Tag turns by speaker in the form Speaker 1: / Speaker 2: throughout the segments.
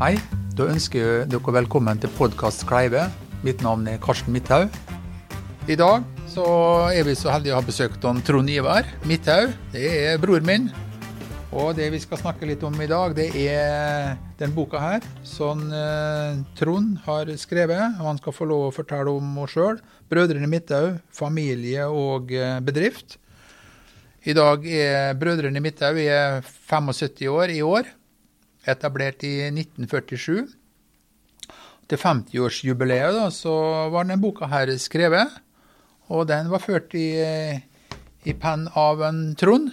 Speaker 1: Hei, da ønsker jeg dere velkommen til podkast Kleive. Mitt navn er Karsten Midthaug. I dag så er vi så heldige å ha besøkt Trond Ivar Midthaug. Det er bror min. Og det vi skal snakke litt om i dag, det er den boka her som eh, Trond har skrevet. og Han skal få lov å fortelle om oss sjøl. 'Brødrene Midthaug familie og eh, bedrift'. I dag er Brødrene Midthaug 75 år i år etablert i 1947. Til 50-årsjubileet da, så var denne boka her skrevet, og den var ført i, i penn av en Trond.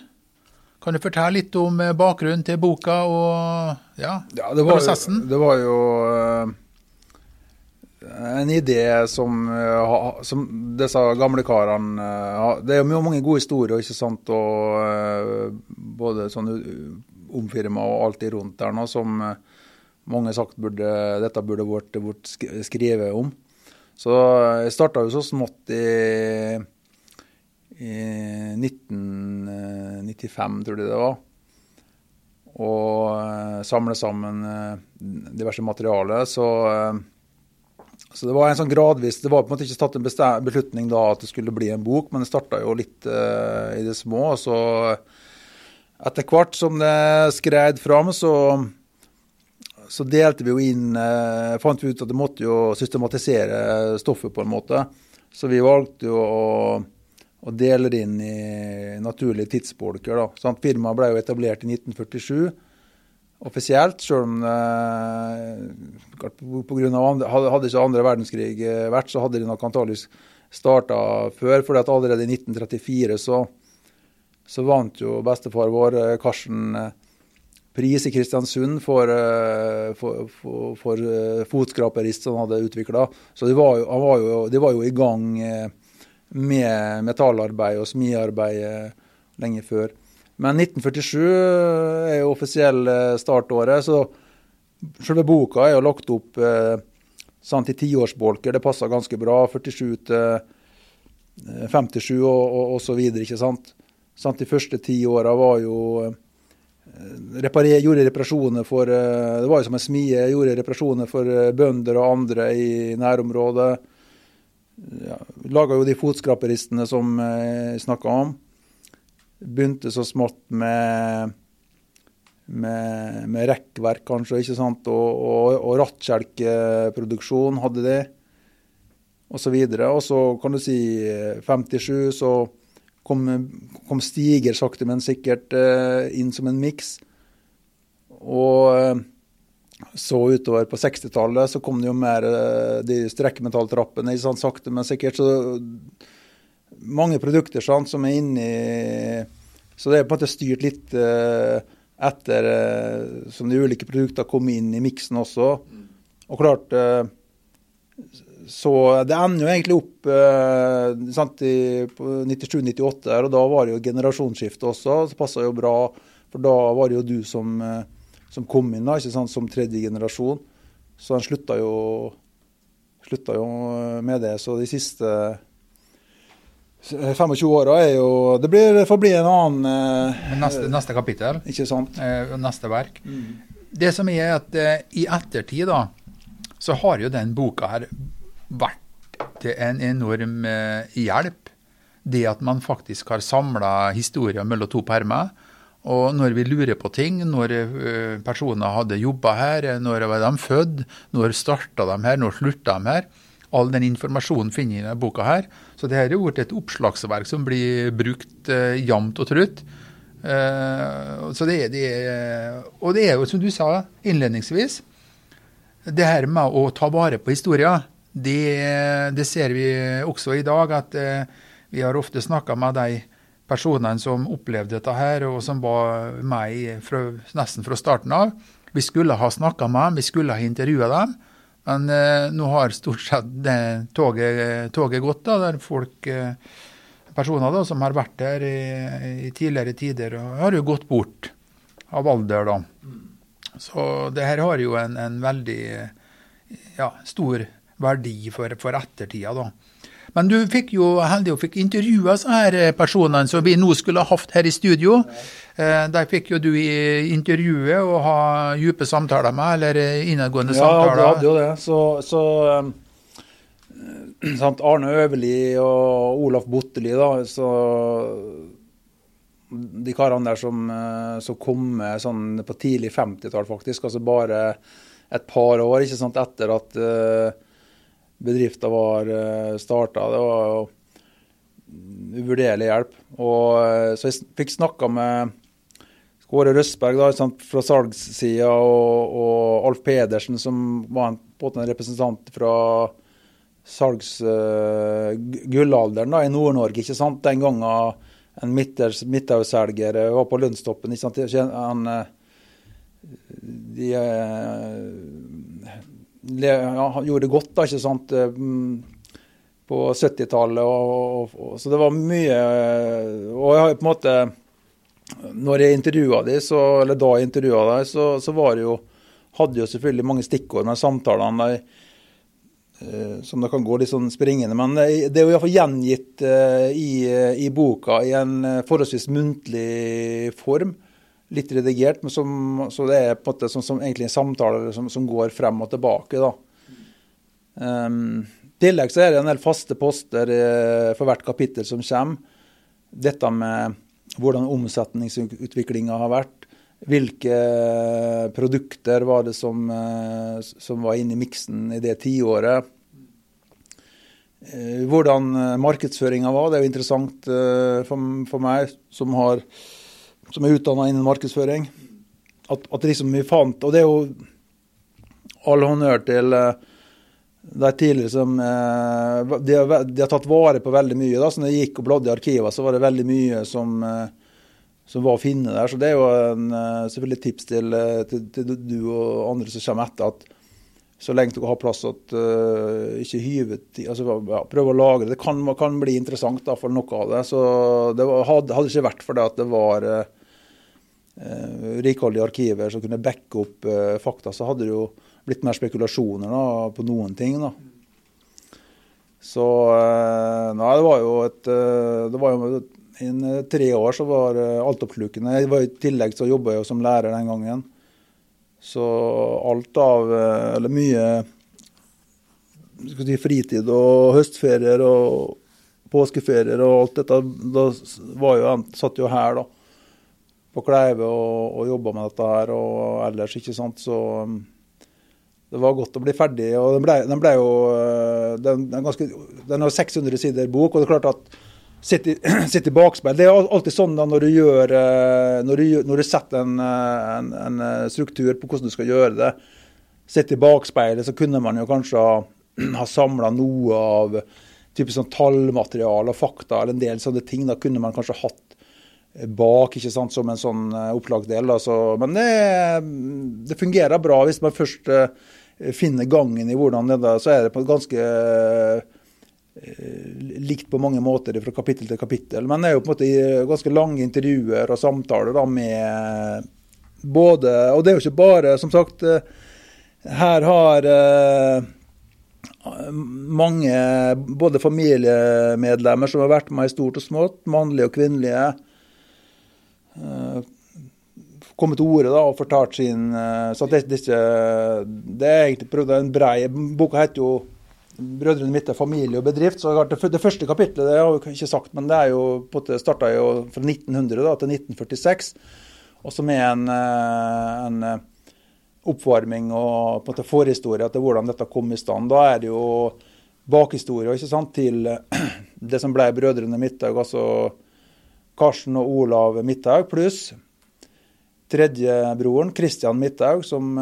Speaker 1: Kan du fortelle litt om bakgrunnen til boka og ja,
Speaker 2: ja det var
Speaker 1: prosessen?
Speaker 2: Det var jo uh, en idé som, uh, som disse gamle karene Det er jo mange gode historier, ikke sant, og både sånn omfirma og alt det rundt der nå, som eh, mange har sagt burde, dette burde vært, vært skrevet om. Så jeg starta jo så smått i, i 1995, tror jeg det var. Og eh, samle sammen eh, diverse materiale. Så, så, det var en sånn gradvis Det var på en måte ikke tatt en beslutning da at det skulle bli en bok, men det starta jo litt uh, i det små. og så etter hvert som det skred fram, så, så, delte vi jo inn eh, Fant vi ut at det måtte jo systematisere stoffet på en måte. Så vi valgte jo å, å dele det inn i naturlige tidsbolker. da. Firmaet ble jo etablert i 1947 offisielt, selv om eh, på grunn av andre, hadde ikke andre verdenskrig eh, vært, så hadde de nok antakeligvis starta før. for allerede i 1934 så så vant jo bestefar vår, eh, Karsten, eh, pris i Kristiansund for, eh, for, for, for fotskraperist han hadde utvikla. Så de var, jo, var jo, de var, jo, i gang med metallarbeid og smiarbeid lenge før. Men 1947 er jo offisiell startåret, så selve boka er jo lagt opp sant, i tiårsbolker. Det passer ganske bra. 47 til 57 og, og, og så videre, ikke sant. Sant? De første ti åra var jo eh, reparer, gjorde reparasjoner for eh, Det var jo som en smie. Gjorde reparasjoner for eh, bønder og andre i nærområdet. Ja, Laga jo de fotskraperistene som jeg snakka om. Begynte så smått med, med, med rekkverk, kanskje, ikke sant? og, og, og rattkjelkeproduksjon hadde de, og så. Og så kan du si 57, så kom, kom Stiger sakte, men sikkert eh, inn som en miks. Og eh, så utover på 60-tallet så kom det jo mer eh, de strekkmetalltrappene, sånn, sakte, men sikkert. Så mange produkter sant, som er inni Så det er på en måte styrt litt etter som de ulike produktene kom inn i miksen også. Og klart så det ender jo egentlig opp eh, sant, i 97-98, og da var det jo generasjonsskifte også. Så passa jo bra, for da var det jo du som, eh, som kom inn da, ikke sant, som tredje generasjon. Så han slutta jo, slutta jo med det. Så de siste 25 åra er jo Det blir, får bli en annen
Speaker 1: eh, neste, neste, kapittel.
Speaker 2: Ikke sant?
Speaker 1: Eh, neste verk. Mm. Det som er at eh, i ettertid, da, så har jo den boka her vært en enorm eh, hjelp. Det at man faktisk har samla historier mellom to permer. Og når vi lurer på ting, når eh, personer hadde jobba her, når var de født, når starta de her, når slutta de her, all den informasjonen finner vi i denne boka her. Så det her er blitt et oppslagsverk som blir brukt eh, jevnt og trutt. Uh, så det, det, og det er jo, som du sa innledningsvis, det her med å ta vare på historier. Det, det, ser vi også i dag, at eh, vi har ofte snakka med de personene som opplevde dette her, og som var med fra, nesten fra starten av. Vi skulle ha snakka med dem, vi skulle ha intervjua dem. Men eh, nå har stort sett det toget, toget gått, da, der folk, eh, personer da, som har vært der i, i tidligere tider, har jo gått bort av alder. da. Så det her har jo en, en veldig ja, stor verdi for, for ettertida. da. Men du fikk jo heldig og fikk intervjua disse her personene som vi nå skulle ha hatt her i studio. Eh, der fikk jo du i intervjuet og ha dype samtaler med, eller innadgående
Speaker 2: Ja,
Speaker 1: samtaler.
Speaker 2: jeg hadde jo det. Så, så sant, Arne Øverli og Olaf Botteli, da, så de karene der som, eh, som kom med sånn på tidlig 50-tall, faktisk. Altså bare et par år ikke sant, etter at bedriften var uh, starta. Det var uvurderlig hjelp. Og, eh, så jeg fikk snakka med Kåre Røsberg da, fra salgssida og, og Alf Pedersen, som var en, en representant fra salgs-gullalderen da, i Nord-Norge. ikke sant? Den gangen en Midthaug-selger var på lønnstoppen. ikke sant? Han, eh, de, eh, de ja, han gjorde det godt, da, ikke sant? eh, mm, På 70-tallet. Og, og, så det var mye Og jeg har jo på en måte Når jeg intervjua de, så, eller da jeg intervjua dem, så, så var det jo hadde jo selvfølgelig mange stikkord med samtalene. de Eh, som det kan gå litt sånn springende. Men det er jo iallfall gjengitt eh, i, i, boka i en eh, forholdsvis muntlig form. Litt redigert, men som, så det er på en måte som, som egentlig en samtale som, som, går frem og tilbake. da. Um, tillegg så er det en del faste poster for hvert kapittel som kommer. Dette med hvordan omsetningsutviklinga har vært. Hvilke produkter var det som, som var inne i miksen i det tiåret? Hvordan markedsføringa var, det er jo interessant for, for meg som, har, som er utdanna innen markedsføring. At, at liksom vi fant Og det er jo all honnør til de tidligere som de har, de har, tatt vare på veldig mye. da, så når jeg gikk og bladde i arkivene, så var det veldig mye som som var å finne der. Så det er jo en, selvfølgelig et tips til, til, til, du og andre som kommer etter, at så lenge dere har plass, at uh, ikke hyve altså, ja, Prøv å lagre. Det kan, kan bli interessant da, for noe av det. Så det var, hadde, hadde ikke vært for det at det var uh, rikholdige arkiver som kunne backe opp eh, fakta, så hadde det jo blitt mer spekulasjoner da, på noen ting. da. Så Nei, det var jo et det var jo Innen tre år så var altoppslukende. I tillegg så jobba jeg jo som lærer den gangen. Så alt av Eller mye si, fritid og høstferier og påskeferier og alt dette, da var jo, satt jo her, da. På Kleive og, og jobba med dette her og ellers, ikke sant. Så det var godt å bli ferdig. Og den ble, den ble jo den, den, ganske, den har 600 sider bok, og det er klart at sitte i, bakspeil. Det er alltid sånn da når du, gjør, når du, når du setter en, en, en, struktur på hvordan du skal gjøre det. Sitte i bakspeilet, så kunne man jo kanskje ha, ha samla noe av type sånn tallmateriale og fakta eller en del sånne ting. Da kunne man kanskje hatt bak ikke sant, som en sånn opplagsdel. men det, det, fungerer bra hvis man først finner gangen i hvordan det er. Så er det på ganske likt på mange måter fra kapittel til kapittel. Men det er jo på en måte ganske lange intervjuer og samtaler da med både Og det er jo ikke bare, som sagt Her har mange både familiemedlemmer som har vært med i stort og smått, mannlige og kvinnelige, kommet til orde og fortalt sin Så det, det, det er egentlig en brei Boka heter jo 'Brødrene mitt er familie og bedrift'. så det, det første kapitlet det har jeg ikke sagt, men det er jo, starta jo fra 1900 da, til 1946. Og som er en, en oppvarming og på en måte forhistorie til hvordan dette kom i stand. Da er det jo bakhistorie ikke sant, til det som ble Brødrene Midthaug, altså Karsten og Olav Midthaug, pluss tredjebroren, Kristian Midthaug, som,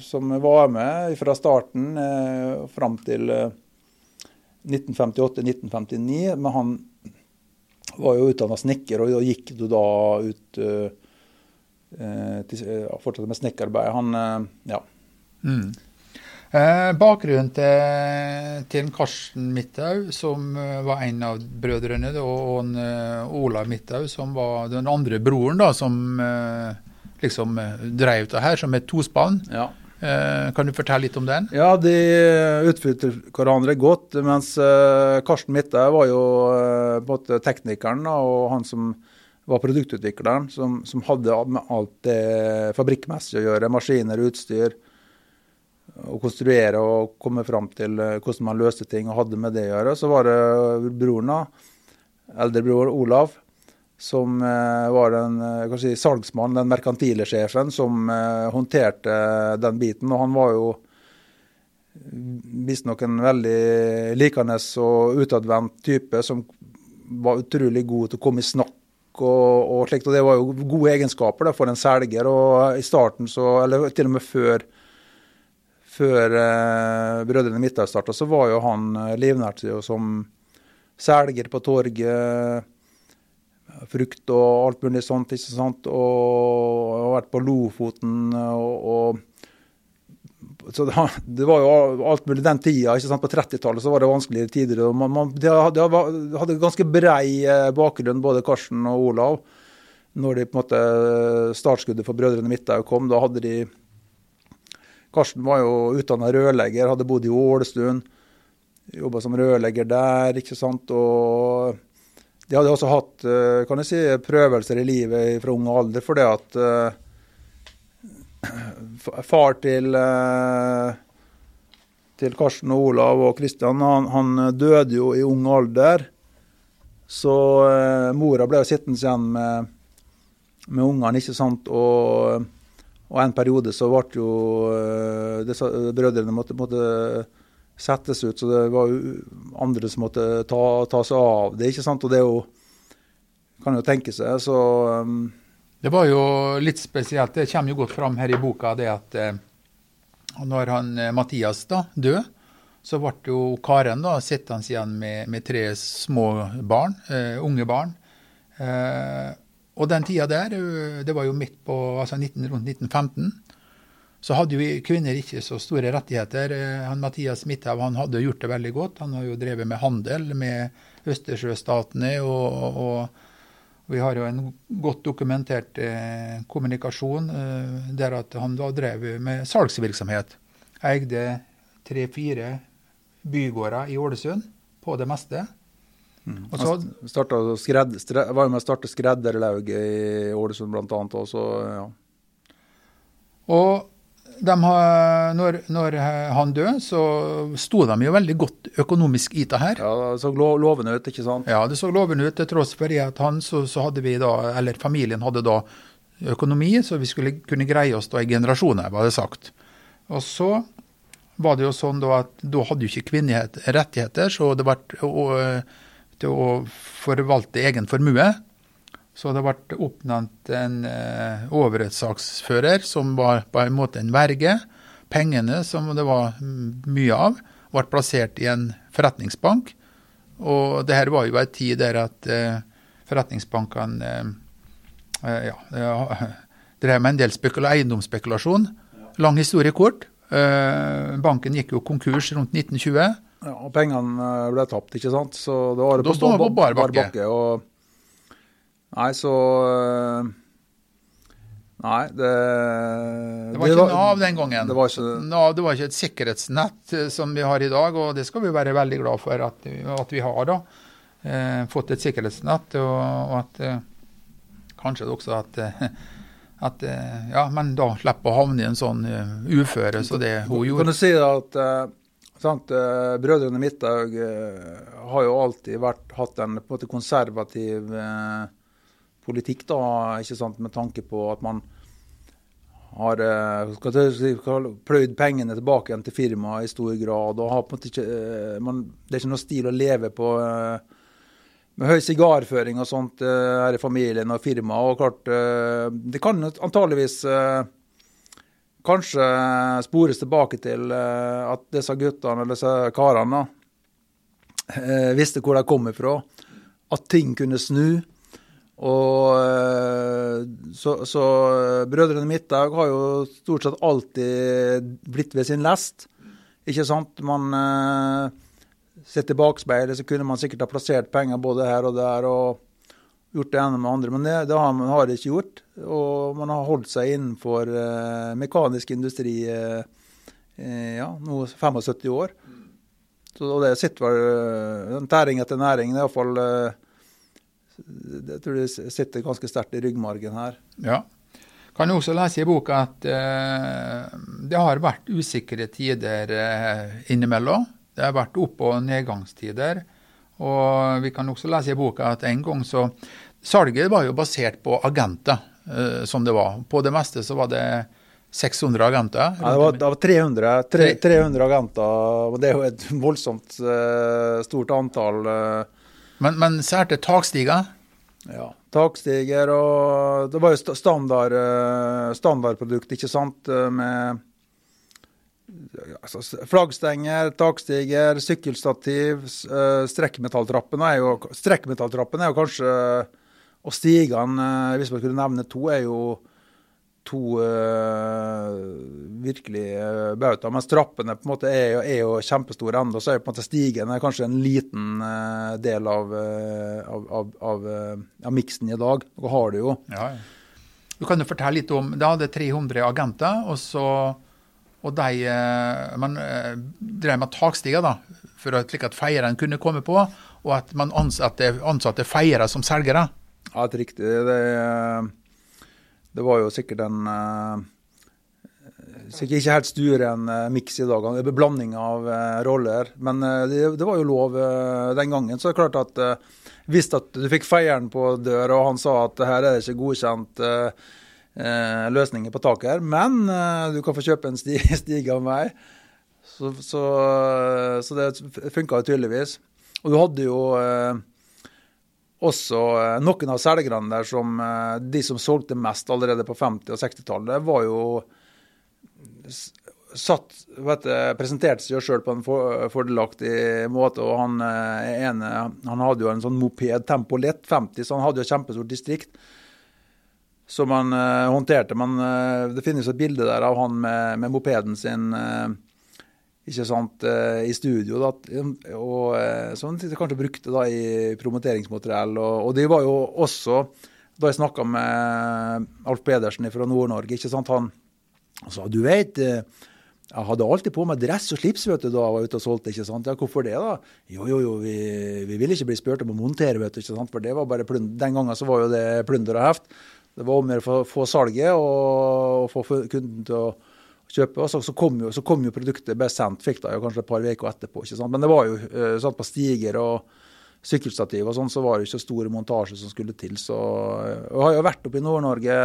Speaker 2: som, var med fra starten eh, fram til 1958-1959. Men han var jo utdanna snekker og gikk jo da ut eh, til, fortsatte med snekkerarbeid. Han, eh, ja.
Speaker 1: Mm. Eh, bakgrunnen til, til Karsten Midthaug, som var en av brødrene, og en, Olav Midthaug, som var den andre broren, da, som liksom drev det her som et tospann.
Speaker 2: Ja.
Speaker 1: Eh, kan du fortelle litt om den?
Speaker 2: Ja, de utfylte hverandre godt. Mens eh, Karsten Midthaug var jo eh, både teknikeren og han som var produktutvikleren, som, som hadde med alt det fabrikkmessige å gjøre. Maskiner, utstyr. Å konstruere og komme fram til hvordan man løste ting og hadde med det å gjøre. Så var det broren, da, eldrebror Olav, som eh, var den eh, si, salgsmannen, den merkantile sjefen, som eh, håndterte den biten. Og han var jo visstnok en veldig likende og utadvendt type som var utrolig god til å komme i snakk og, og slikt. Og det var jo gode egenskaper da, for en selger. Og i starten, så, eller til og med før, før eh, Brødrene Midtdal starta, så var jo han livnært seg som selger på torget frukt og alt mulig sånt. ikke sant? Og har vært på Lofoten og, og så det, det, var jo alt mulig den tida. ikke sant? På 30-tallet så var det vanskeligere tider. og man, man, De hadde, hadde ganske brei eh, bakgrunn, både Karsten og Olav. Når de på en måte startskuddet for Brødrene Midthaug kom, da hadde de Karsten var jo utdanna rørlegger, hadde bodd i Ålesund. Jobba som rørlegger der, ikke sant. og de hadde også hatt eh, kan jeg si, prøvelser i livet fra ung alder, fordi at uh, far til, uh, til Karsten og Olav og Kristian han, han, døde jo i ung alder. Så eh, mora ble sittende igjen med, med ungene, ikke sant. Og, og en periode så ble jo disse brødrene måtte, måtte settes ut. Så det var jo andre som måtte ta, ta seg av det. ikke sant? Og det er jo, kan jo tenke seg. så... Um,
Speaker 1: det var jo litt spesielt. Det kommer jo godt fram her i boka det at eh, når han eh, Mathias da døde, så ble jo Karen da sittende igjen med, med, tre små barn, eh, unge barn. Eh, og den tida der, eh, det var jo midt på altså 19, rundt 1915. Så hadde jo kvinner ikke så store rettigheter. Eh, han Mathias Midthaug han hadde gjort det veldig godt. Han har jo drevet med handel med Østersjøstatene. Og, og, vi har jo en godt dokumentert eh, kommunikasjon eh, der at han da drev med salgsvirksomhet. Eide tre-fire bygårder i Ålesund på det meste.
Speaker 2: Mm. Og så, han skred, var jo med å starte skredderlauget i Ålesund bl.a. også. Ja.
Speaker 1: Og har, når, når, han døde, så sto de jo veldig godt økonomisk i det her.
Speaker 2: Ja, Det så lovende ut, ikke sant?
Speaker 1: Ja, det så lovende ut. Til tross for at han, så, så, hadde vi da, eller familien hadde da økonomi, så vi skulle kunne greie oss da i generasjoner, var det sagt. Og så var det jo sånn da at da hadde jo ikke kvinner rettigheter, så det ble til å forvalte egen formue. Så det ble oppnevnt en eh, overrettssaksfører som var på en måte en verge. Pengene, som det var mye av, ble plassert i en forretningsbank. Og det her var jo en tid der at eh, forretningsbankene eh, eh ja, drev med en del eiendomsspekulasjon. Lang historie kort. Eh, banken gikk jo konkurs rundt 1920.
Speaker 2: Ja, og pengene eh, ble tapt, ikke sant. Så det var
Speaker 1: da på, på, på bar bakke.
Speaker 2: og Nei, så eh, Nei, det
Speaker 1: Det var ikke var, Nav den gangen. Det var, ikke, Nav, det var ikke et sikkerhetsnett eh, som vi har i dag, og det skal vi være veldig glad for at, at vi har. da, eh, Fått et sikkerhetsnett, og, og at eh, kanskje også at, eh, at Ja, men da slipper å havne i en sånn uføre uføre så det hun gjorde.
Speaker 2: Kan du si at sant, uh, Brødrene Midthaug har jo alltid vært, hatt en, på en måte konservativ uh, politikk, da, ikke sant, med tanke på at man har eh, skal pløyd pengene tilbake igjen til firmaet i stor grad. og har på en måte ikke, eh, man, Det er ikke noe stil å leve på eh, med høy sigarføring og sånt her i familien og firmaet. Og klart, det kan antageligvis kanskje spores tilbake til at disse guttene eller disse karene visste hvor de kom ifra. At ting kunne snu. Og eh, så, så Brødrene Midthaug har jo stort sett alltid blitt ved sin lest. Ikke sant? Man eh, Sett i bakspeilet så kunne man sikkert ha plassert penger både her og der. og gjort det ene med andre. Men det, det har man har ikke gjort. Og man har holdt seg innenfor eh, mekanisk industri eh ja, nå 75 år. Så, og det sitter vel eh, Tæring etter næring. Det er iallfall Jeg tror det sitter ganske sterkt i ryggmargen her.
Speaker 1: Ja. Kan også lese i boka at det har vært usikre tider innimellom. Det har vært opp- og nedgangstider. Og vi kan også lese i boka at en gang så Salget var jo basert på agenter, eh, som det var. På det meste så var det 600 agenter.
Speaker 2: Ja, det, var, det var 300, 3, 300 agenter. og Det er jo et voldsomt uh, stort antall. Uh,
Speaker 1: men, men særlig takstiger?
Speaker 2: Ja. Takstiger og Det var jo standard, uh, standardprodukt, ikke sant, med altså, flaggstenger, takstiger, sykkelstativ, strekkmetalltrappene er jo, Strekkmetalltrappene er jo kanskje og stigene, hvis man skulle nevne to, er jo to uh, virkelig uh, bauta. Mens trappene på en måte er, jo, er jo kjempestore ennå. Så er jo på en måte stigen kanskje en liten uh, del av, av, av, av, av miksen i dag. Dere har det jo. Ja, ja.
Speaker 1: Du kan jo fortelle litt om Det hadde 300 agenter, og så og de Man drev med takstiger da, for at, slik at feierne kunne komme på, og at man ansatte, ansatte feiere som selgere.
Speaker 2: Ja, det er riktig. Det, det var jo sikkert en uh, Sikkert ikke helt stueren en miks i dag. En blanding av roller. Men det, det, var jo lov den gangen. Så det er klart at hvis at du fikk feieren på døra, og han sa at her er det ikke godkjent løsninger på taket her, men du kan få kjøpe en sti, stige av meg. Så, så, så det funka tydeligvis. Og du hadde jo også eh, noen av selgerne der som eh, de som solgte mest allerede på 50- og 60-tallet, var jo satt, vet, presenterte seg sjøl på en fordelaktig måte. og Han eh, ene, han hadde jo en sånn moped Tempo Lett 50, så han hadde jo et kjempestort distrikt som han uh, håndterte. Men uh, det finnes et bilde der av han med, med mopeden sin. Uh, ikke sant, eh, i studio. Da, og, eh, som han kanskje brukte da i promoteringsmateriell. Og, og de var jo også, da jeg snakka med Alf Pedersen fra Nord-Norge, ikke sant, han sa du vet, eh, jeg hadde alltid på meg dress og slips vet du, da jeg var ute og solgte. ikke sant? Ja, Hvorfor det, da? Jo, jo, jo, vi, vi ville ikke bli spurt om å montere, vet du, ikke sant? for det var bare plunder. Den gangen så var jo det plunder og heft. Det var om å få salget og, og få kunden til å kjøpe. Og så, så, kom jo, så, kom jo, produktet ble sendt, fikk det jo kanskje et par uker etterpå. ikke sant? Men det var jo satt på stiger og sykkelstativ og sånn, så var det ikke store montasjer som skulle til. Så jeg har jo vært oppe i Nord-Norge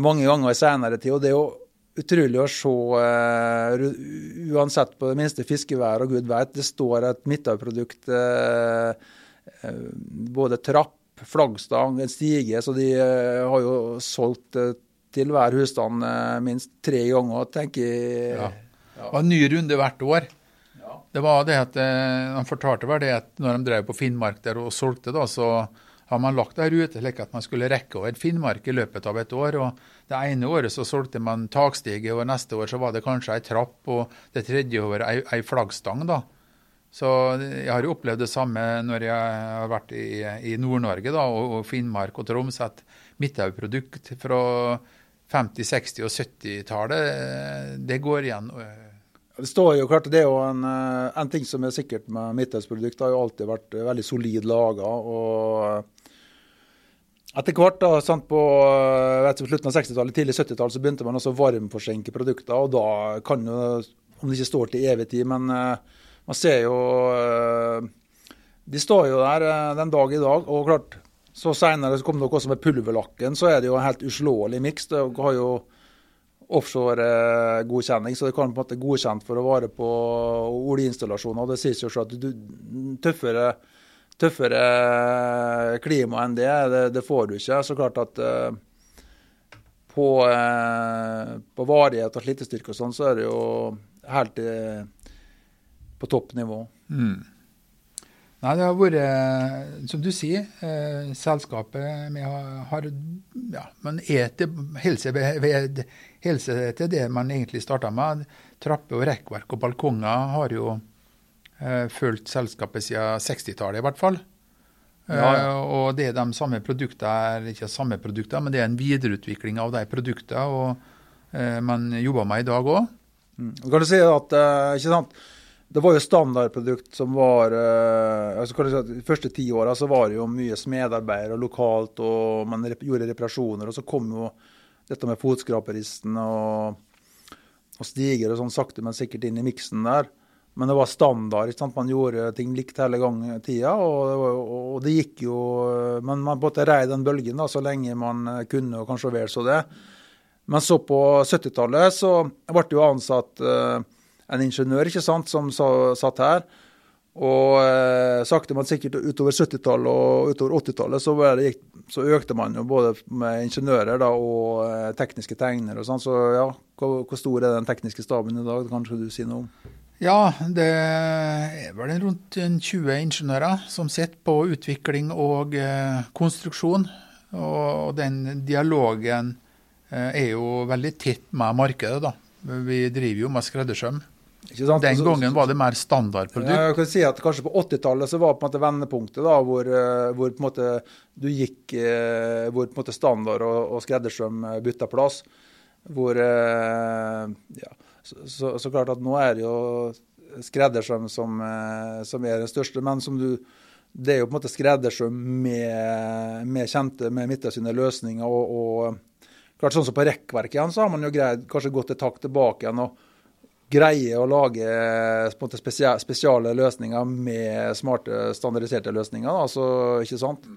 Speaker 2: mange ganger i senere tid. og det er jo utrolig å se, uansett på det minste fiskevær og gud veit, det står et Midthaug-produkt, både trapp, flaggstang, en stige, så de har jo solgt til hver husstand eh, minst tre ganger, tenker jeg. Ja.
Speaker 1: Det var en ny runde hvert år. Ja. Det var det at Han eh, fortalte vel det at når de drev på Finnmark der og solgte, da, så har man lagt der ute slik at man skulle rekke over Finnmark i løpet av et år. og Det ene året så solgte man takstige, og neste år så var det kanskje ei trapp, og det tredje året ei, ei flaggstang. da. Så jeg har jo opplevd det samme når jeg har vært i, i Nord-Norge og, og, Finnmark og Troms, at Midthaug-produkt fra 50-, 60- og 70-tallet, eh, det går igjen.
Speaker 2: Det står jo klart, det er jo en, eh, en ting som er sikkert med Midtøstprodukt, har jo alltid vært veldig solid laga. Etter hvert, da, sant, på vet, på slutten av 60-tallet, tidlig 70-tall, så begynte man også å varmforsenke produkter. og Da kan jo, om det ikke står til evig tid, men uh, man ser jo uh, De står jo der uh, den dag i dag. og klart, så Seinere kom det noe som er pulverlakken, så er det jo en helt uslåelig miks. Det har jo offshore-godkjenning, så det kan på en måte godkjent for å vare på oljeinstallasjoner. Det sies jo selv at du, tøffere, tøffere klima enn det, det, det, får du ikke. Så klart at på, på varighet og slitestyrke og sånn, så er det jo helt på toppnivå. Mm.
Speaker 1: Nei, det har vært, eh, som du sier, eh, selskapet vi har ja, Man er til helse, ved, helse til det man egentlig starta med. Trapper og rekkverk og balkonger har jo eh, fulgt selskapet siden 60-tallet, i hvert fall. Ja, ja. Og det er de samme produktene, ikke samme produkter, men det er en videreutvikling av de produktene og man jobber med i dag òg.
Speaker 2: Mm. Kan du si at, ikke sant, det var jo standardprodukt som var uh, altså De første ti åra var det jo mye smedarbeidere lokalt, og man rep gjorde reparasjoner. Og så kom jo dette med fotskraperisten og, og stiger og sånn sakte, men sikkert inn i miksen der. Men det var standard. ikke sant? Man gjorde ting likt hele gangen tida, og, og, og, det gikk jo Men man på en måte rei den bølgen da, så lenge man kunne, og kanskje vel så det. Men så på 70-tallet så ble det jo ansatt uh, en ingeniør ikke sant, som satt her. Og eh, sakte, men sikkert utover 70-tallet og utover 80-tallet så, så, økte man jo både med ingeniører da, og eh, tekniske tegnere. og sånn. Så ja, hvor, hvor, stor er den tekniske staben i dag? Kanskje du sier noe om?
Speaker 1: Ja, det er vel rundt 20 ingeniører som sitter på utvikling og eh, konstruksjon. Og den dialogen eh, er jo veldig tett med markedet, da. Vi driver jo med skreddersøm. Den gangen var det mer standardprodukt.
Speaker 2: Ja, jeg kan si at Kanskje på 80-tallet så var på en måte vendepunktet da, hvor, eh, hvor på en måte du gikk eh, hvor på en måte standard og, og skreddersøm eh, bytta plass. Hvor ja, så, så, så, klart at nå er det jo skreddersøm som, som er den største. Men som du, det er jo på en måte skreddersøm med, med kjente, med midtsyne løsninger. Og, og, klart sånn som på rekkverket igjen, så har man jo greid kanskje gått et tak tilbake igjen. og greier å lage måte, spesiale løsninger med smarte, standardiserte løsninger. Da, så, ikke sant?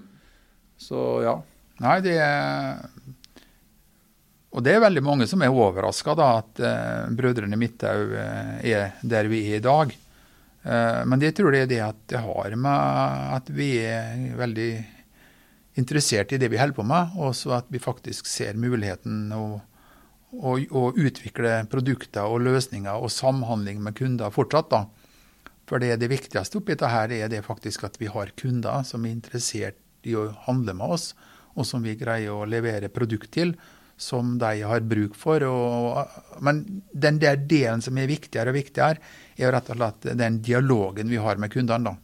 Speaker 2: Så ja.
Speaker 1: Nei, det er Og det er veldig mange som er overraska at uh, Brødrene Midthaug uh, er der vi er i dag. Uh, men det tror jeg det at det har med at vi er veldig interessert i det vi holder på med, og så at vi faktisk ser muligheten og å, å, utvikle produkter og løsninger og samhandling med kunder fortsatt. da. For det, det viktigste oppi dette her er det faktisk at vi har kunder som er interessert i å handle med oss, og som vi greier å levere produkt til som de har bruk for. Og, men den der delen som er viktigere og viktigere, er rett og slett den dialogen vi har med kundene. da.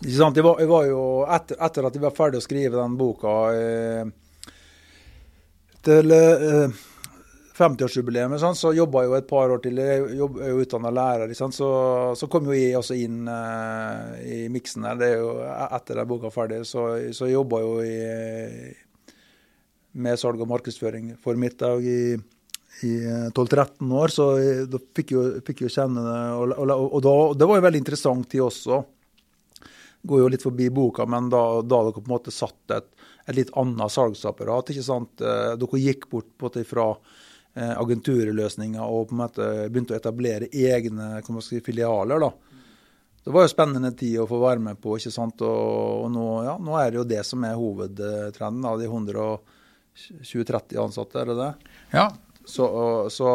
Speaker 2: Det var, det var jo etter, etter, at vi var ferdig å skrive den boka eh, til eh, 50-årsjubileet sånn, så jobba jeg jo et par år til. Jeg er jo utdanna lærer. Sånn, så, så, kom jo jeg også inn eh, i miksen her. Det er jo etter at boka ferdig. Så, så jeg jobba jo i, med salg og markedsføring for Midthaug i, i 12-13 år. Så jeg, da fikk jeg fikk jo kjenne det. Og, og, og da, det var jo veldig interessant tid også. Går jo litt forbi boka, men da, da dere på en måte satt et et litt annet salgsapparat. ikke sant? Eh, dere gikk bort på det fra eh, agenturløsninger og på en måte begynte å etablere egne si, filialer. da. Det var jo spennende tid å få være med på. ikke sant? Og, og nå, ja, nå, er det jo det som er hovedtrenden. da, De 120-30 ansatte, er det det?
Speaker 1: Ja.
Speaker 2: Så, så,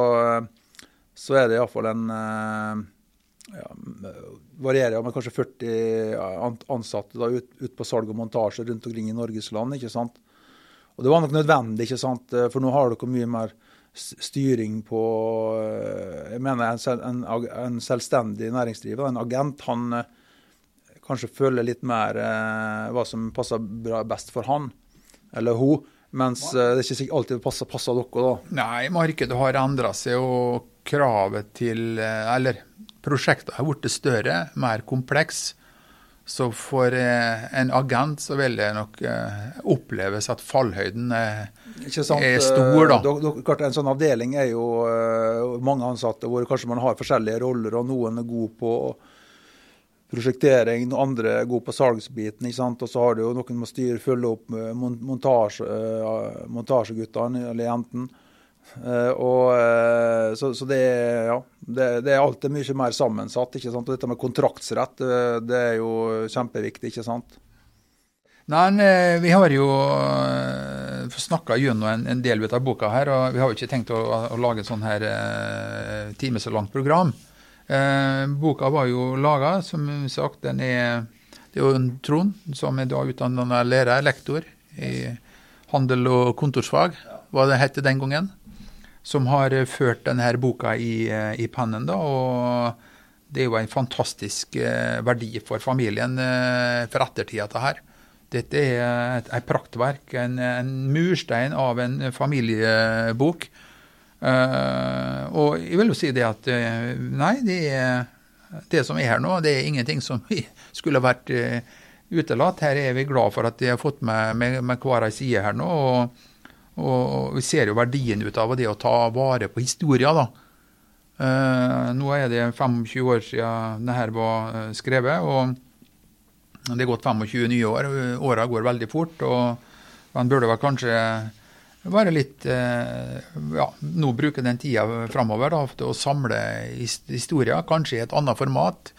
Speaker 2: så er det iallfall en ja, varierer med kanskje 40 ansatte da, ut, ut, på salg og montasje rundt omkring i Norges land. ikke sant? Og Det var nok nødvendig, ikke sant? for nå har dere mye mer styring på Jeg mener en, en, en selvstendig næringsdrivende, en agent, han eh, kanskje føler litt mer eh, hva som passer bra, best for han eller hun. Mens eh, det er ikke alltid passer, passer dere, da.
Speaker 1: Nei, markedet har endra seg, og kravet til eh, Eller prosjektet har blitt større, mer kompleks. Så for eh, en agent så vil det nok oppleves at fallhøyden er, er stor, da.
Speaker 2: Klart, en sånn avdeling er jo mange ansatte hvor kanskje man har forskjellige roller, og noen er god på prosjektering, andre er gode på salgsbiten. ikke sant? Og så har du jo noen må styre, følge opp montasje, montasjeguttene eller jentene. Uh, og, uh, så, så det, ja, det, det, er alltid mye mer sammensatt. ikke sant? Og dette med kontraktsrett det er jo kjempeviktig. ikke sant?
Speaker 1: Nei, Vi har jo snakka gjennom en, en, del av boka her, og vi har jo ikke tenkt å, å lage et sånn her time så langt program. Eh, boka var jo laga, som sagt. Den er, det er jo en Trond, som er da utdanna lærer, lektor i handel og kontorsfag, hva det het den gangen. Som har ført denne boka i, i pennen. da, og Det er jo en fantastisk eh, verdi for familien eh, for ettertida, dette her. Dette er et, et praktverk, en, en, murstein av en familiebok. Uh, og jeg vil jo si det at nei, det, er, det som er her nå, det er ingenting som skulle vært uh, utelatt. Her er vi glad for at de har fått med, med, med hver ei side her nå. Og, og, vi ser jo verdien ut av det å ta vare på historia, da. nå er det 25 år siden dette var skrevet. og det er gått 25 nye år. Åra går veldig fort. og Man burde vel kanskje være litt eh, Ja, nå bruke den tida framover til å samle historier, kanskje i et annet format.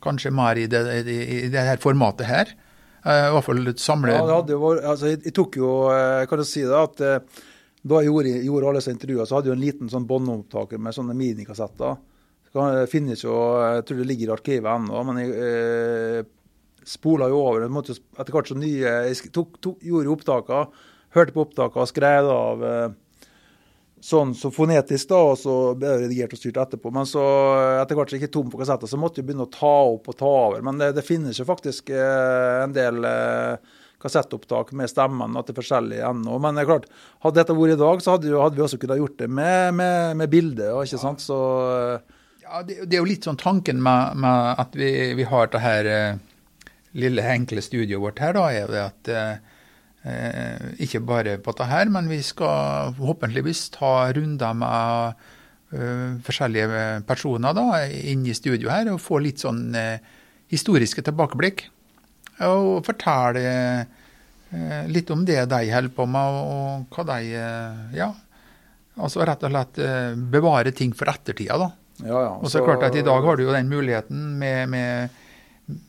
Speaker 1: Kanskje mer i det, i det her formatet her. Eh, I hvert fall samle
Speaker 2: Ja, jo vært altså, jeg, jeg, tok jo eh, Kan du si det, at da jeg gjorde, gjorde alle disse intervjuene, så hadde jeg en liten sånn båndopptaker med sånne minikassetter. Det finnes jo, Jeg tror det ligger i arkivet ennå, men jeg spola jo over. Måtte, etter hvert så nye Jeg tok, tok, gjorde opptakene, hørte på opptakene, skrev av eh, sånn så fonetisk, da, og så ble det redigert og styrt etterpå. Men så etter hvert så gikk tom for kassetter, så måtte jeg begynne å ta opp og ta over. Men det, det finnes jo faktisk eh, en del eh, kassettopptak med stemmene til forskjellige ennå. Men det er klart, hadde dette vært i dag, så hadde, jo, hadde vi også kunnet gjort det med, med, med bilde. ikke sant? Så,
Speaker 1: ja, det, det, er jo litt sånn tanken med, med at vi, vi har det her lille, enkle studioet vårt her, da, er det at eh, ikke bare på dette her, men vi skal forhåpentligvis ta runder med eh, forskjellige personer da, inn i studio her og få litt sånn eh, historiske tilbakeblikk. Og fortelle eh, litt om det de holder på med, og hva de eh, Ja, altså rett og slett eh, bevare ting for ettertida, da.
Speaker 2: Ja, ja.
Speaker 1: Og så klart at I dag har du jo den muligheten med, med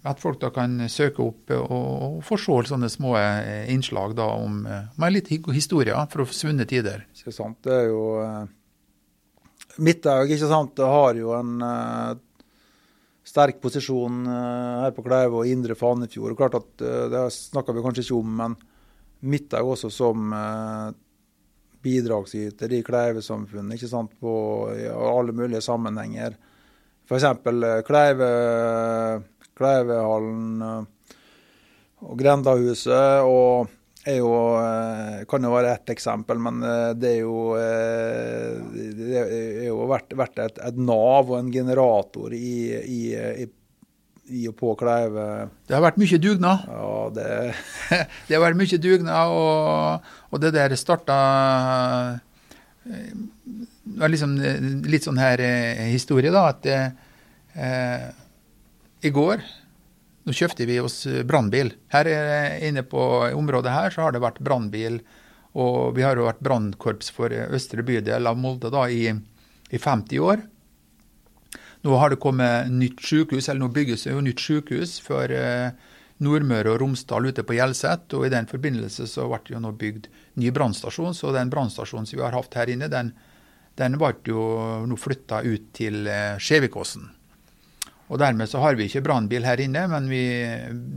Speaker 1: at folk da kan søke opp og, og se sånne små eh, innslag da om eh, med litt historier fra svunne tider.
Speaker 2: Ikke sant. Det er jo uh, Midthaug ikke sant, det har jo en uh, sterk posisjon uh, her på Kleive og Indre Fanefjord. og Klart at uh, Det snakker vi kanskje ikke om, men Midthaug også som bidragsyter i Kleive-samfunnet ikke sant, på ja, alle mulige sammenhenger. F.eks. Kleive Kleivehallen eh, og Grendahuset. og er jo, eh, kan jo være ett eksempel, men eh, det er jo, det er jo vært, vært et, et, nav og en generator i, i, i, i og på Kleive.
Speaker 1: Det har vært mye dugnad.
Speaker 2: Ja, det...
Speaker 1: det har vært mye dugnad, og, og det der starta liksom, Litt sånn her historie, da. at eh, i går nå kjøpte vi oss brannbil. Her inne på området her så har det vært brannbil. Og vi har jo vært brannkorps for østre bydel av Molde da i, i 50 år. Nå har det kommet nytt sykehus, eller nå bygges det jo nytt sykehus for eh, Nordmøre og Romsdal ute på Hjelset. Og i den forbindelse så ble det jo nå bygd ny brannstasjon. Så den brannstasjonen som vi har hatt her inne, den, den ble jo nå flytta ut til eh, Skjevikåsen. Og Dermed så har vi ikke brannbil her inne, men vi,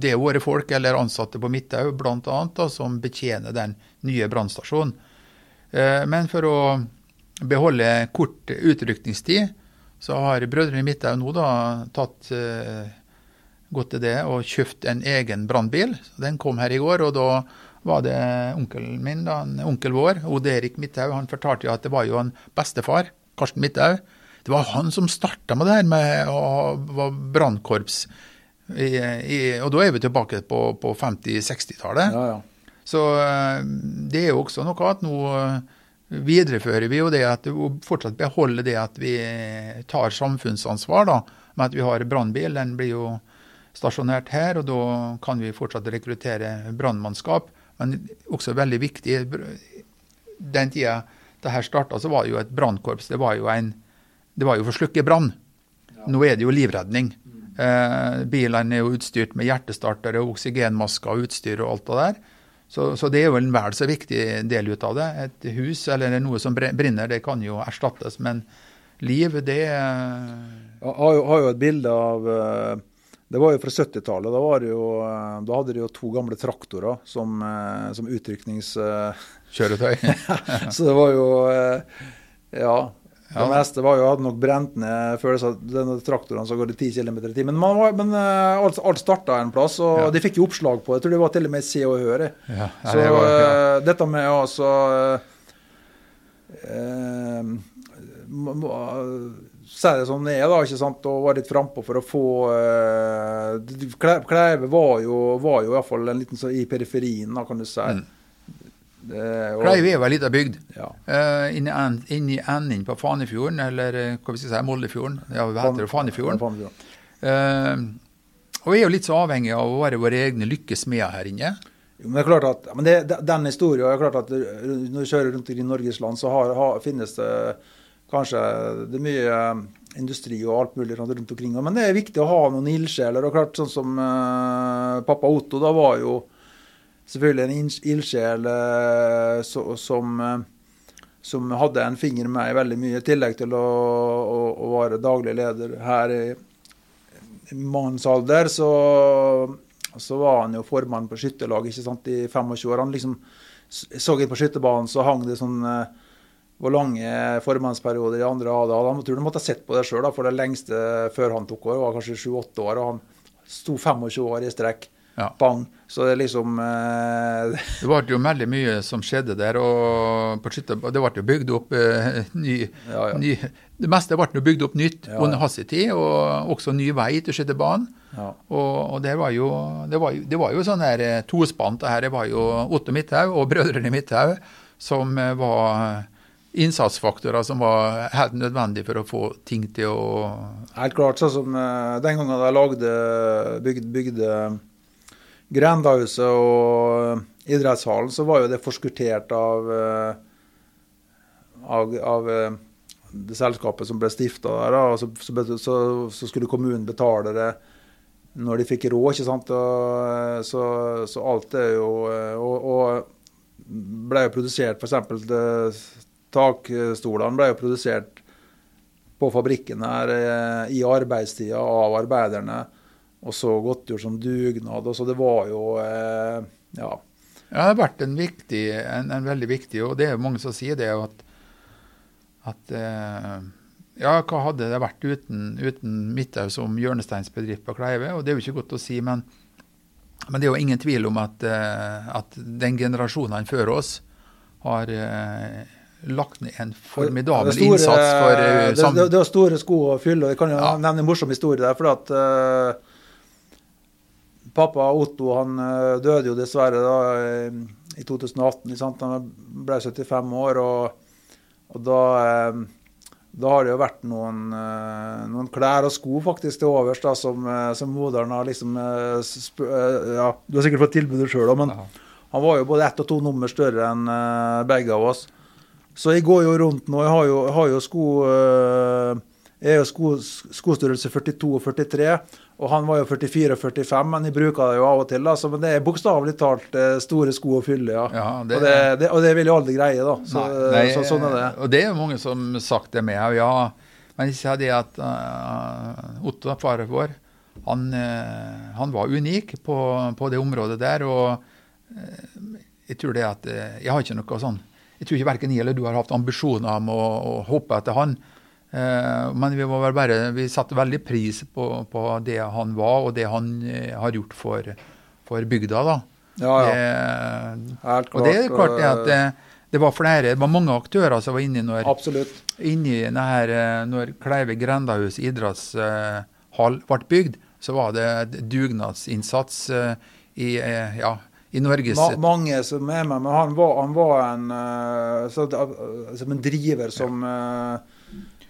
Speaker 1: det er våre folk eller ansatte på Midthaug bl.a. som betjener den nye brannstasjonen. Eh, men for å beholde kort utrykningstid, så har brødrene i Midthaug nå da tatt eh, godt til det og kjøpt en egen brannbil. Den kom her i går, og da var det onkelen min, da, onkel vår, Odd Erik Midthaug, han fortalte jo at det var jo en bestefar, Karsten Midthaug, det var han som starta med det her med å ha brannkorps. og da er vi tilbake på, på 50-60-tallet.
Speaker 2: Ja, ja.
Speaker 1: Så eh, det er jo også noe at nå eh, viderefører vi jo det at vi fortsatt beholder det at vi tar samfunnsansvar da, med at vi har brannbil. Den blir jo stasjonert her, og da kan vi fortsatt rekruttere brannmannskap. Men også veldig viktig Den tida det her starta, så var det jo et brannkorps. Det var jo en det var jo for å slukke brann. Nå er det jo livredning. Eh, bilene er jo utstyrt med hjertestartere, oksygenmasker og utstyr og alt det der. Så, så, det er jo en vel så viktig del ut av det. Et hus eller noe som brenner, det kan jo erstattes. Men liv, det
Speaker 2: Jeg har, har jo et bilde av eh, Det var jo fra 70-tallet. Da, eh, da, hadde de jo to gamle traktorer som, eh, som utrykningskjøretøy. Så det var jo Ja. Det meste var jo, hadde nok brent ned følelsen av traktorene som går i 10 km i timen. Men, var, men uh, alt, alt starta en plass, og ja. de fikk jo oppslag på det. Jeg tror det var til og med Se og Hør. Ja, så det var, ja. uh, dette med altså uh, Si det som det er, da, ikke sant, og være litt frampå for å få Kleive var jo, var jo iallfall en liten så i periferien, da, kan du si. Mm.
Speaker 1: Kleiv er jo ei lita bygd. Ja. Uh, inni, enden på Fanefjorden, eller hva hva skal vi si, Moldefjorden. Ja, hva heter det? Fanefjorden. Fanefjorden. Uh, og vi er jo litt så avhengig av å være våre egne lykkesmeder her inne.
Speaker 2: Jo, men det er klart at, men det, Den historien er klart at når du kjører rundt i Norges land, så har, har, finnes det kanskje det er mye industri og alt mulig rundt omkring. Men det er viktig å ha noen ildsjeler. og klart Sånn som uh, pappa Otto da var jo selvfølgelig en ildsjel eh, som, eh, som, hadde en finger med i veldig mye, i tillegg til å, å, å være daglig leder her i, i mannsalder. Så, så, var han jo formann på skytterlaget i 25 år. Han liksom så inn på skytterbanen, så hang det sånn eh, hvor lange formannsperioder i andre hadde. Han tror han måtte ha sett på det sjøl, for det lengste før han tok over, var kanskje 7-8 år. og han sto 25 år i strekk. Ja. Bang. Så det liksom eh,
Speaker 1: Det ble jo veldig mye som skjedde der. og Det ble jo bygd opp eh, ny, ja, ja. ny, Det meste ble bygd opp nytt ja, under hans tid, og også ny vei til Skyttebanen, Ja. Og, og det, var jo, det, var det var jo sånn her eh, tospant. Det her var jo Otto Midthaug og brødrene Midthaug som eh, var innsatsfaktorer som var helt nødvendige for å få ting til å
Speaker 2: Helt klart. sånn som eh, Den gangen de lagde, bygde, bygde Grendahuset og idrettshallen, så var jo det forskuttert av, eh, av, av eh, det selskapet som ble stifta der. Og så, så, så, skulle kommunen betale det når de fikk råd. ikke sant? Og, så, så, alt er jo Og, og ble jo produsert f.eks. takstolene ble jo produsert på fabrikken her eh, i arbeidstida av arbeiderne og så godtgjort som dugnad. og så Det var jo eh, ja.
Speaker 1: ja. Det har vært en, viktig, en, en, veldig viktig, og det er jo mange som sier det, at, at eh, ja, hva hadde det vært uten, uten Midthaug som hjørnesteinsbedrift på Kleive? Og det er jo ikke godt å si, men, men det er jo ingen tvil om at, eh, at den generasjonen før oss har eh, lagt ned en formidabel store, innsats for uh,
Speaker 2: det, det, det, var store sko å fylle. og Jeg kan jo ja. nevne en morsom historie der. for at uh, Pappa Otto han eh, døde jo dessverre da, i 2018. Sant? Han ble 75 år. og, og da, eh, da, har det jo vært noen, eh, noen, klær og sko faktisk til overs da, som, som moderen har liksom ja, Du har sikkert fått tilbudet sjøl òg, men Aha. han var jo både ett og to nummer større enn begge av oss. Så jeg går jo rundt nå. Jeg har jo, jeg har jo sko er jo sko, skostørrelse 42 og 43. Og han var jo 44 og 45, men de bruker det jo av og til. Altså, men det er bokstavelig talt eh, store sko å fylle, ja. ja det, og, det, det, og, det, vil jeg aldri greie, da. Så, nei, så, sånn er det.
Speaker 1: Og det er jo mange som har sagt det med ja. Men jeg sier det at uh, Otto, faren vår, han, uh, han, var unik på, på, det området der. Og uh, jeg tror det at Jeg har ikke noe sånn Jeg tror ikke verken jeg eller du har hatt ambisjoner om å, å hoppe etter han. Eh, men vi, bare, vi satte veldig pris på, på, det han var, og det han eh, har gjort for, for bygda. da. Ja, ja. Det, klart. Og det er klart det at det, det, var flere, det var mange aktører som var når, inni denne, når Kleive grendahus idrettshall ble bygd. Så var det dugnadsinnsats eh, i, ja, i Norges
Speaker 2: Ma Mange som er med, men han var, han var en, så, som en driver som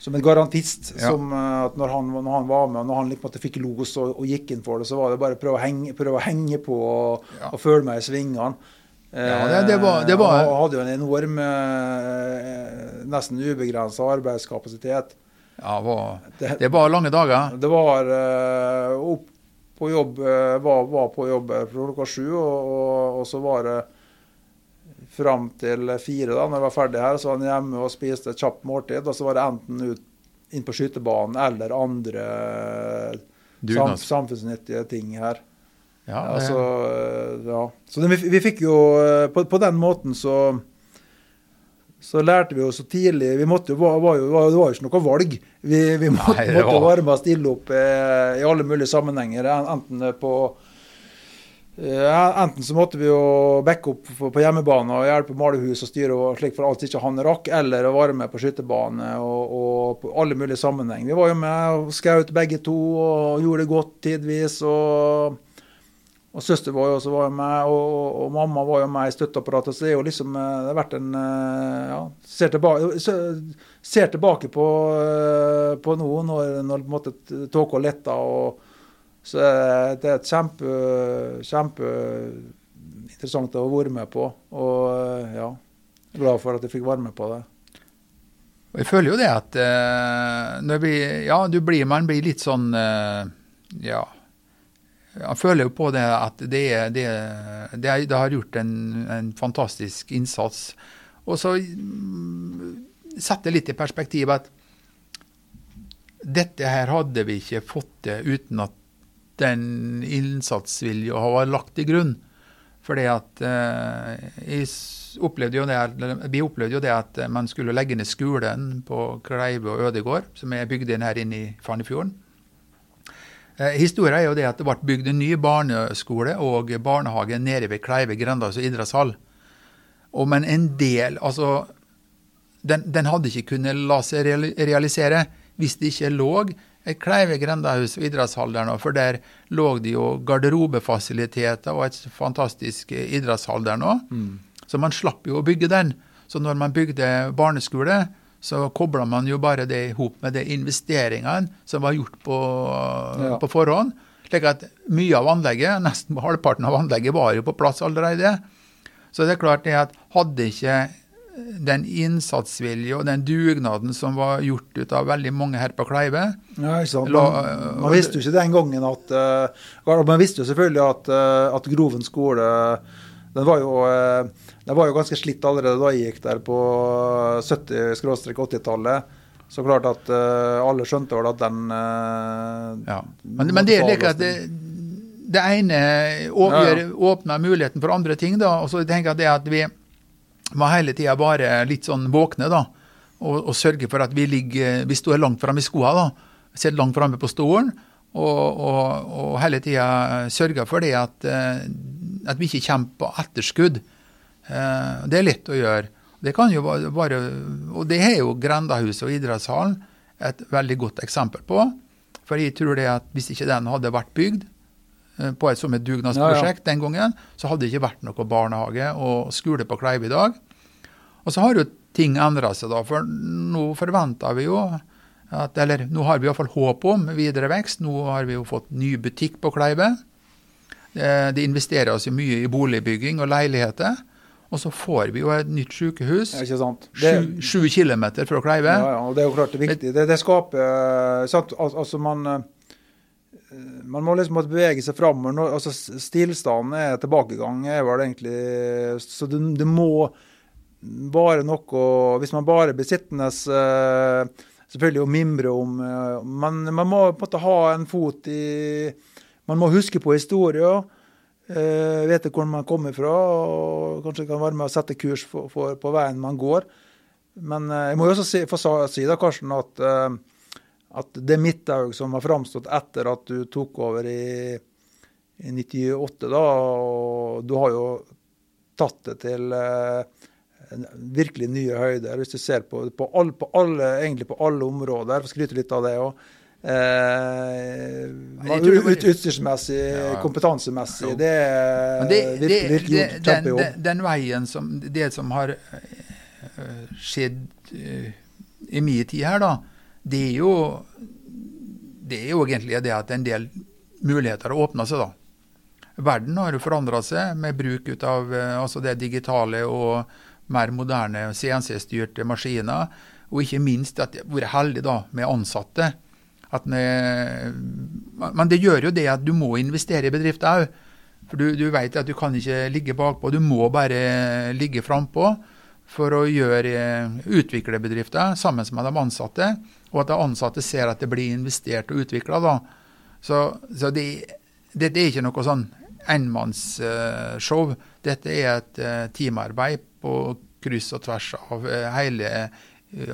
Speaker 2: som en garantist. Ja. som uh, at når han, når han, var med, og når han liksom fikk los og, og, gikk inn for det, så var det bare å prøve å henge, prøve å henge på og, ja. og føle meg i svingene.
Speaker 1: Ja, det, det, var, det var...
Speaker 2: Han hadde jo en enorm, uh, nesten ubegrensa arbeidskapasitet.
Speaker 1: Ja, var, det, var lange dager?
Speaker 2: Det var opp på jobb, var, var, på jobb klokka sju, og, og, og så var det fram til fire, da når jeg var ferdig her. Så var han hjemme og spiste et kjapt måltid. Og så var det enten ut inn på skytebanen eller andre sam, samfunnsnyttige ting her. Ja, det... ja, så, ja. så det, vi, vi, fikk jo på, på, den måten så så lærte vi jo så tidlig vi måtte, var, var jo, Det var jo ikke noe valg. Vi, vi måtte,
Speaker 1: Nei,
Speaker 2: måtte være med og stille opp eh, i alle mulige sammenhenger. Enten på eh, Enten så måtte vi jo backe opp på, hjemmebane og hjelpe malehus og styre og slik for alt ikke han rakk, eller å være med på skytebane og, og på alle mulige sammenheng. Vi var jo med og skjøt begge to og gjorde det godt tidvis. og og søster var jo også var med, og, og, og mamma var jo med i støtteapparatet. Så det er jo liksom eh, Det har vært en eh, Ja, ser tilbake, ser tilbake på, eh, på nå når, når på en måte tåka letter. Og, så eh, det er et kjempe, kjempe interessant å være med på. Og eh, ja, glad for at jeg fikk være med på det.
Speaker 1: Og jeg føler jo det at uh, vi, ja, du blir, man blir litt sånn uh, Ja. Jeg føler jo på det at det, det, det, det har gjort en, en fantastisk innsats. Og så mm, setter litt i perspektiv at dette her hadde vi ikke fått til uten at den innsatsvilja var lagt til grunn. Fordi at eh, jeg opplevde jo det, vi opplevde jo det at eh, man skulle legge ned skolen på Kleive og Ødegård, som er bygd inn her inne i Fannefjorden. Eh, historien er jo det at det ble bygd en ny barneskole og barnehage nede ved Kleive grendas idrettshall. Og men en del, altså den, den hadde ikke kunnet la seg realisere hvis det ikke lå et Kleive grendehus og idrettshall nå, for der lå det jo garderobefasiliteter og et fantastisk eh, idrettshall der nå. Så man slapp jo å bygge den. Så når man bygde barneskole, så kobla man jo bare det i hop med de investeringene som var gjort på,
Speaker 2: Ja.
Speaker 1: på forhånd. Slik at mye av anlegget, nesten halvparten av anlegget, var jo på plass allerede. Så det er klart det at hadde ikke den innsatsvilje og den dugnaden som var gjort ut av veldig mange her på Kleive
Speaker 2: Ja, ikke sant? Man, man visste jo ikke den gangen at uh, Man visste jo selvfølgelig at, eh, at Groven skole den var, jo, eh, den var jo ganske slitt allerede da jeg gikk der på 70-80-tallet. Så klart at eh, alle skjønte vel at den
Speaker 1: Ja. Men, men det er like at det, det ene åpner, åpner muligheten for andre ting, da. Og så tenker jeg det at vi må hele tida være litt sånn våkne, da. Og, og sørge for at vi ligger Vi står langt framme i skoa, da. Sitter langt framme på stolen. Og, og, og hele tida sørge for det at, eh, at vi ikke kommer på etterskudd. Eh, Det er lett å gjøre. Det kan jo bare, bare Og det er jo Grendahuset og idrettshallen et veldig godt eksempel på. For jeg tror det at hvis ikke den hadde vært bygd eh, på et som et dugnadsprosjekt den gangen, så hadde det ikke vært noe barnehage og skole på Kleive i dag. Og så har jo ting endra seg, da. For nå forventer vi jo at Eller nå har vi iallfall håp om videre vekst. Nå har vi jo fått ny butikk på Kleive. Eh, Det investeres jo mye i boligbygging og leiligheter. Og så får vi jo et nytt sykehus
Speaker 2: ja, Ikke sant? Det,
Speaker 1: sju, sju kilometer fra Kleive.
Speaker 2: ja, ja, og det er jo klart det er viktig. Det, det skaper eh, sant? Al altså man eh, man må liksom bevege seg framover. Altså, stillstanden er tilbakegang, er vel egentlig Så det, det må bare noe Hvis man bare blir sittende eh, selvfølgelig og mimre om Men man, må på en måte ha en fot i Man må huske på historien. Uh, vite hvor man kommer fra, og kanskje kan være med å sette kurs for, for, på veien man går. Men uh, jeg må jo også si, få si da, Karsten, at, uh, at det Midthaug som har framstått etter at du tok over i, i 98, da, og du har jo tatt det til eh, en virkelig nye høyder. Hvis du ser på, på, all, på alle, egentlig på alle områder, for å skryte litt av det òg. Eh, ut, utstyrsmessig,
Speaker 1: Ja.
Speaker 2: kompetansemessig. Det er
Speaker 1: det,
Speaker 2: virkelig, virkelig
Speaker 1: det,
Speaker 2: gjort kjempejobb.
Speaker 1: den, den veien som Det som har eh, skjedd eh, i min tid her, da, det er jo Det er jo egentlig det at en del muligheter har åpna seg, da. Verden har jo forandra seg med bruk ut av eh, altså det digitale og mer moderne CNC-styrte maskiner. Og ikke minst at jeg har vært heldig da med ansatte. At med, men det gjør jo det at du må investere i bedrifter òg. For du, du vet at du kan ikke ligge bakpå, du må bare ligge frampå for å gjøre, utvikle bedrifter sammen med de ansatte. Og at de ansatte ser at det blir investert og utvikla. Så, så det, dette er ikke noe sånn enmannsshow. Dette er et eh, teamarbeid på kryss og tvers av hele,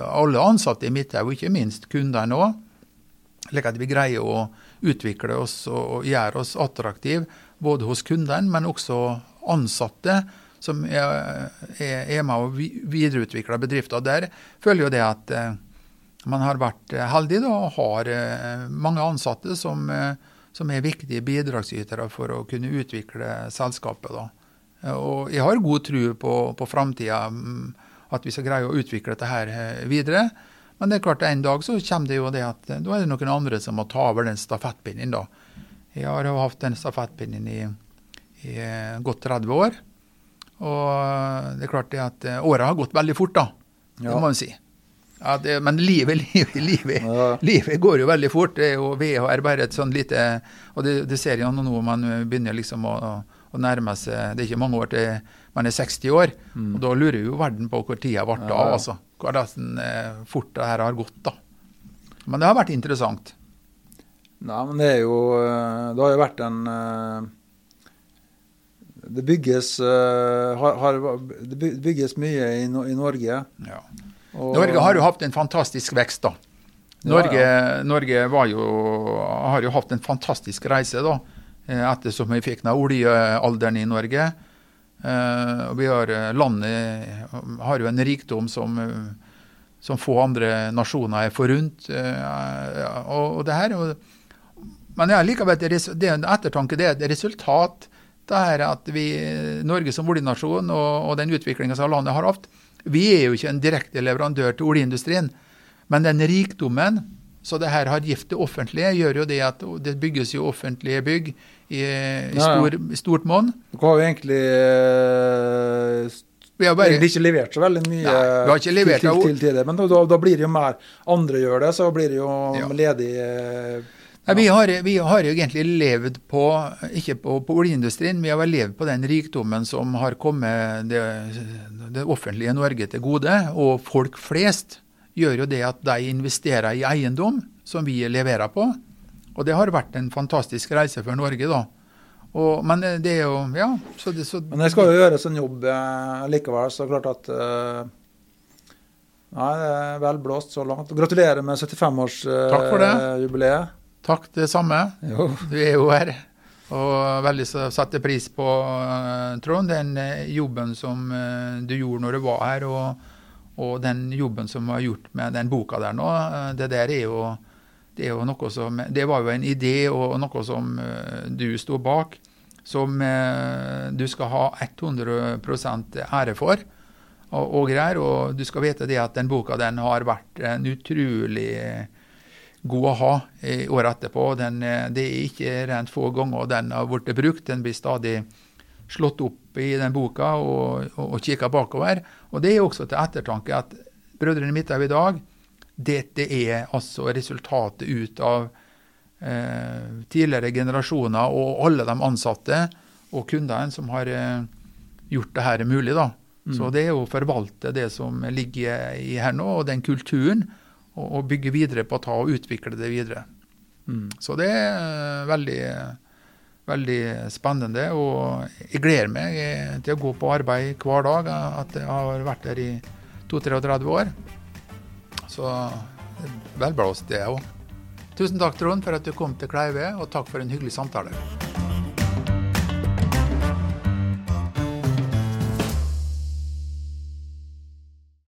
Speaker 1: alle ansatte i Midthaug, ikke minst kundene òg. Slik at vi greier å utvikle oss og gjøre oss attraktive både hos kundene, men også ansatte som er, med å videreutvikle bedrifter. Der føler jo det at eh, man har vært heldig da, og har eh, mange ansatte som, eh, som, er viktige bidragsytere for å kunne utvikle selskapet. Da. Og jeg har god tro på, på framtida, mm, at vi skal greie å utvikle dette her videre. Men det er klart en dag så kommer det jo det at da er det noen andre som må ta over den stafettpinnen. da. Jeg har jo hatt den stafettpinnen i, i godt 30 år. Og det er klart det at eh, åra har gått veldig fort, da. Det må man si. Ja, det, men livet, livet, livet, ja. livet, går jo veldig fort. Det er jo, VHR bare et sånn lite Og det, det ser jo nå man begynner liksom å, å, nærme seg Det er ikke mange år til man er 60 år. Mm. Og da lurer jo verden på hvor tida ble av. Ja. altså. Hvor nesten eh, fort det her har gått, da. Men det har vært interessant.
Speaker 2: Nei, men det er jo eh, Det har jo vært en det bygges, uh, har, har, det bygges mye i, i Norge. Ja.
Speaker 1: Og, Norge har jo hatt en fantastisk vekst, da. Norge, ja, ja. Norge jo, har jo hatt en fantastisk reise, da. Eh, ettersom vi fikk den oljealderen i Norge. Uh, og vi har, Landet har jo en rikdom som, som få andre nasjoner er forunt. Og, og det her, men ja, likevel, det, det er en ettertanke, det er et resultat det er at vi, Norge som oljenasjon og, og den utviklinga som landet har hatt, vi er jo ikke en direkte leverandør til oljeindustrien. Men den rikdommen så det her har gift det offentlige, gjør jo det at det bygges jo offentlige bygg i, i stor, ja, ja. stort monn.
Speaker 2: Dere har jo egentlig eh, vi har bare, egentlig ikke levert så veldig mye nei, vi har ikke levert, til, til, til, det. Men da, da, blir det jo mer andre gjør det, så blir det jo ja. ledig eh,
Speaker 1: ja, vi, har, vi, har, jo egentlig levd på, ikke på, på oljeindustrien, vi har levd på den rikdommen som har kommet det, det, offentlige Norge til gode. Og folk flest gjør jo det at de investerer i eiendom, som vi leverer på. Og det har vært en fantastisk reise for Norge, da. Og, men det er jo Ja. Så det, så
Speaker 2: men det skal jo gjøres en jobb eh, likevel, så klart at eh, Nei, det er vel blåst så langt. Gratulerer med 75-årsjubileet. Eh,
Speaker 1: Takk, det samme. Jo. Du er jo her. Og veldig setter pris på, uh, Trond, den uh, jobben som uh, du gjorde når du var her, og, og, den jobben som var gjort med den boka der nå. det der er jo, det er jo noe som Det var jo en idé og noe som du sto bak, som du skal ha 100 ære for. Og, og, greier, og du skal vite det at den boka den har vært en utrolig god å ha i året etterpå. Den, eh, det er ikke rent få ganger den har blitt brukt. Den blir stadig slått opp i den boka og, og, og kikka bakover. Og det er også til ettertanke at Brødrene Midthaug i dag, dette er altså resultatet ut av eh, tidligere generasjoner og alle de ansatte og kundene som har eh, gjort det her mulig. da. Mm. Så det er å forvalte det som ligger i her nå, og den kulturen og, og bygge videre på å ta og utvikle det videre. Mm. Så det er veldig, veldig spennende. Og jeg gleder meg til å gå på arbeid hver dag. At jeg har vært der i 32-33 år. Så velblåst, det òg. Tusen takk, Trond, for at du kom til Kleive, og takk for en hyggelig samtale.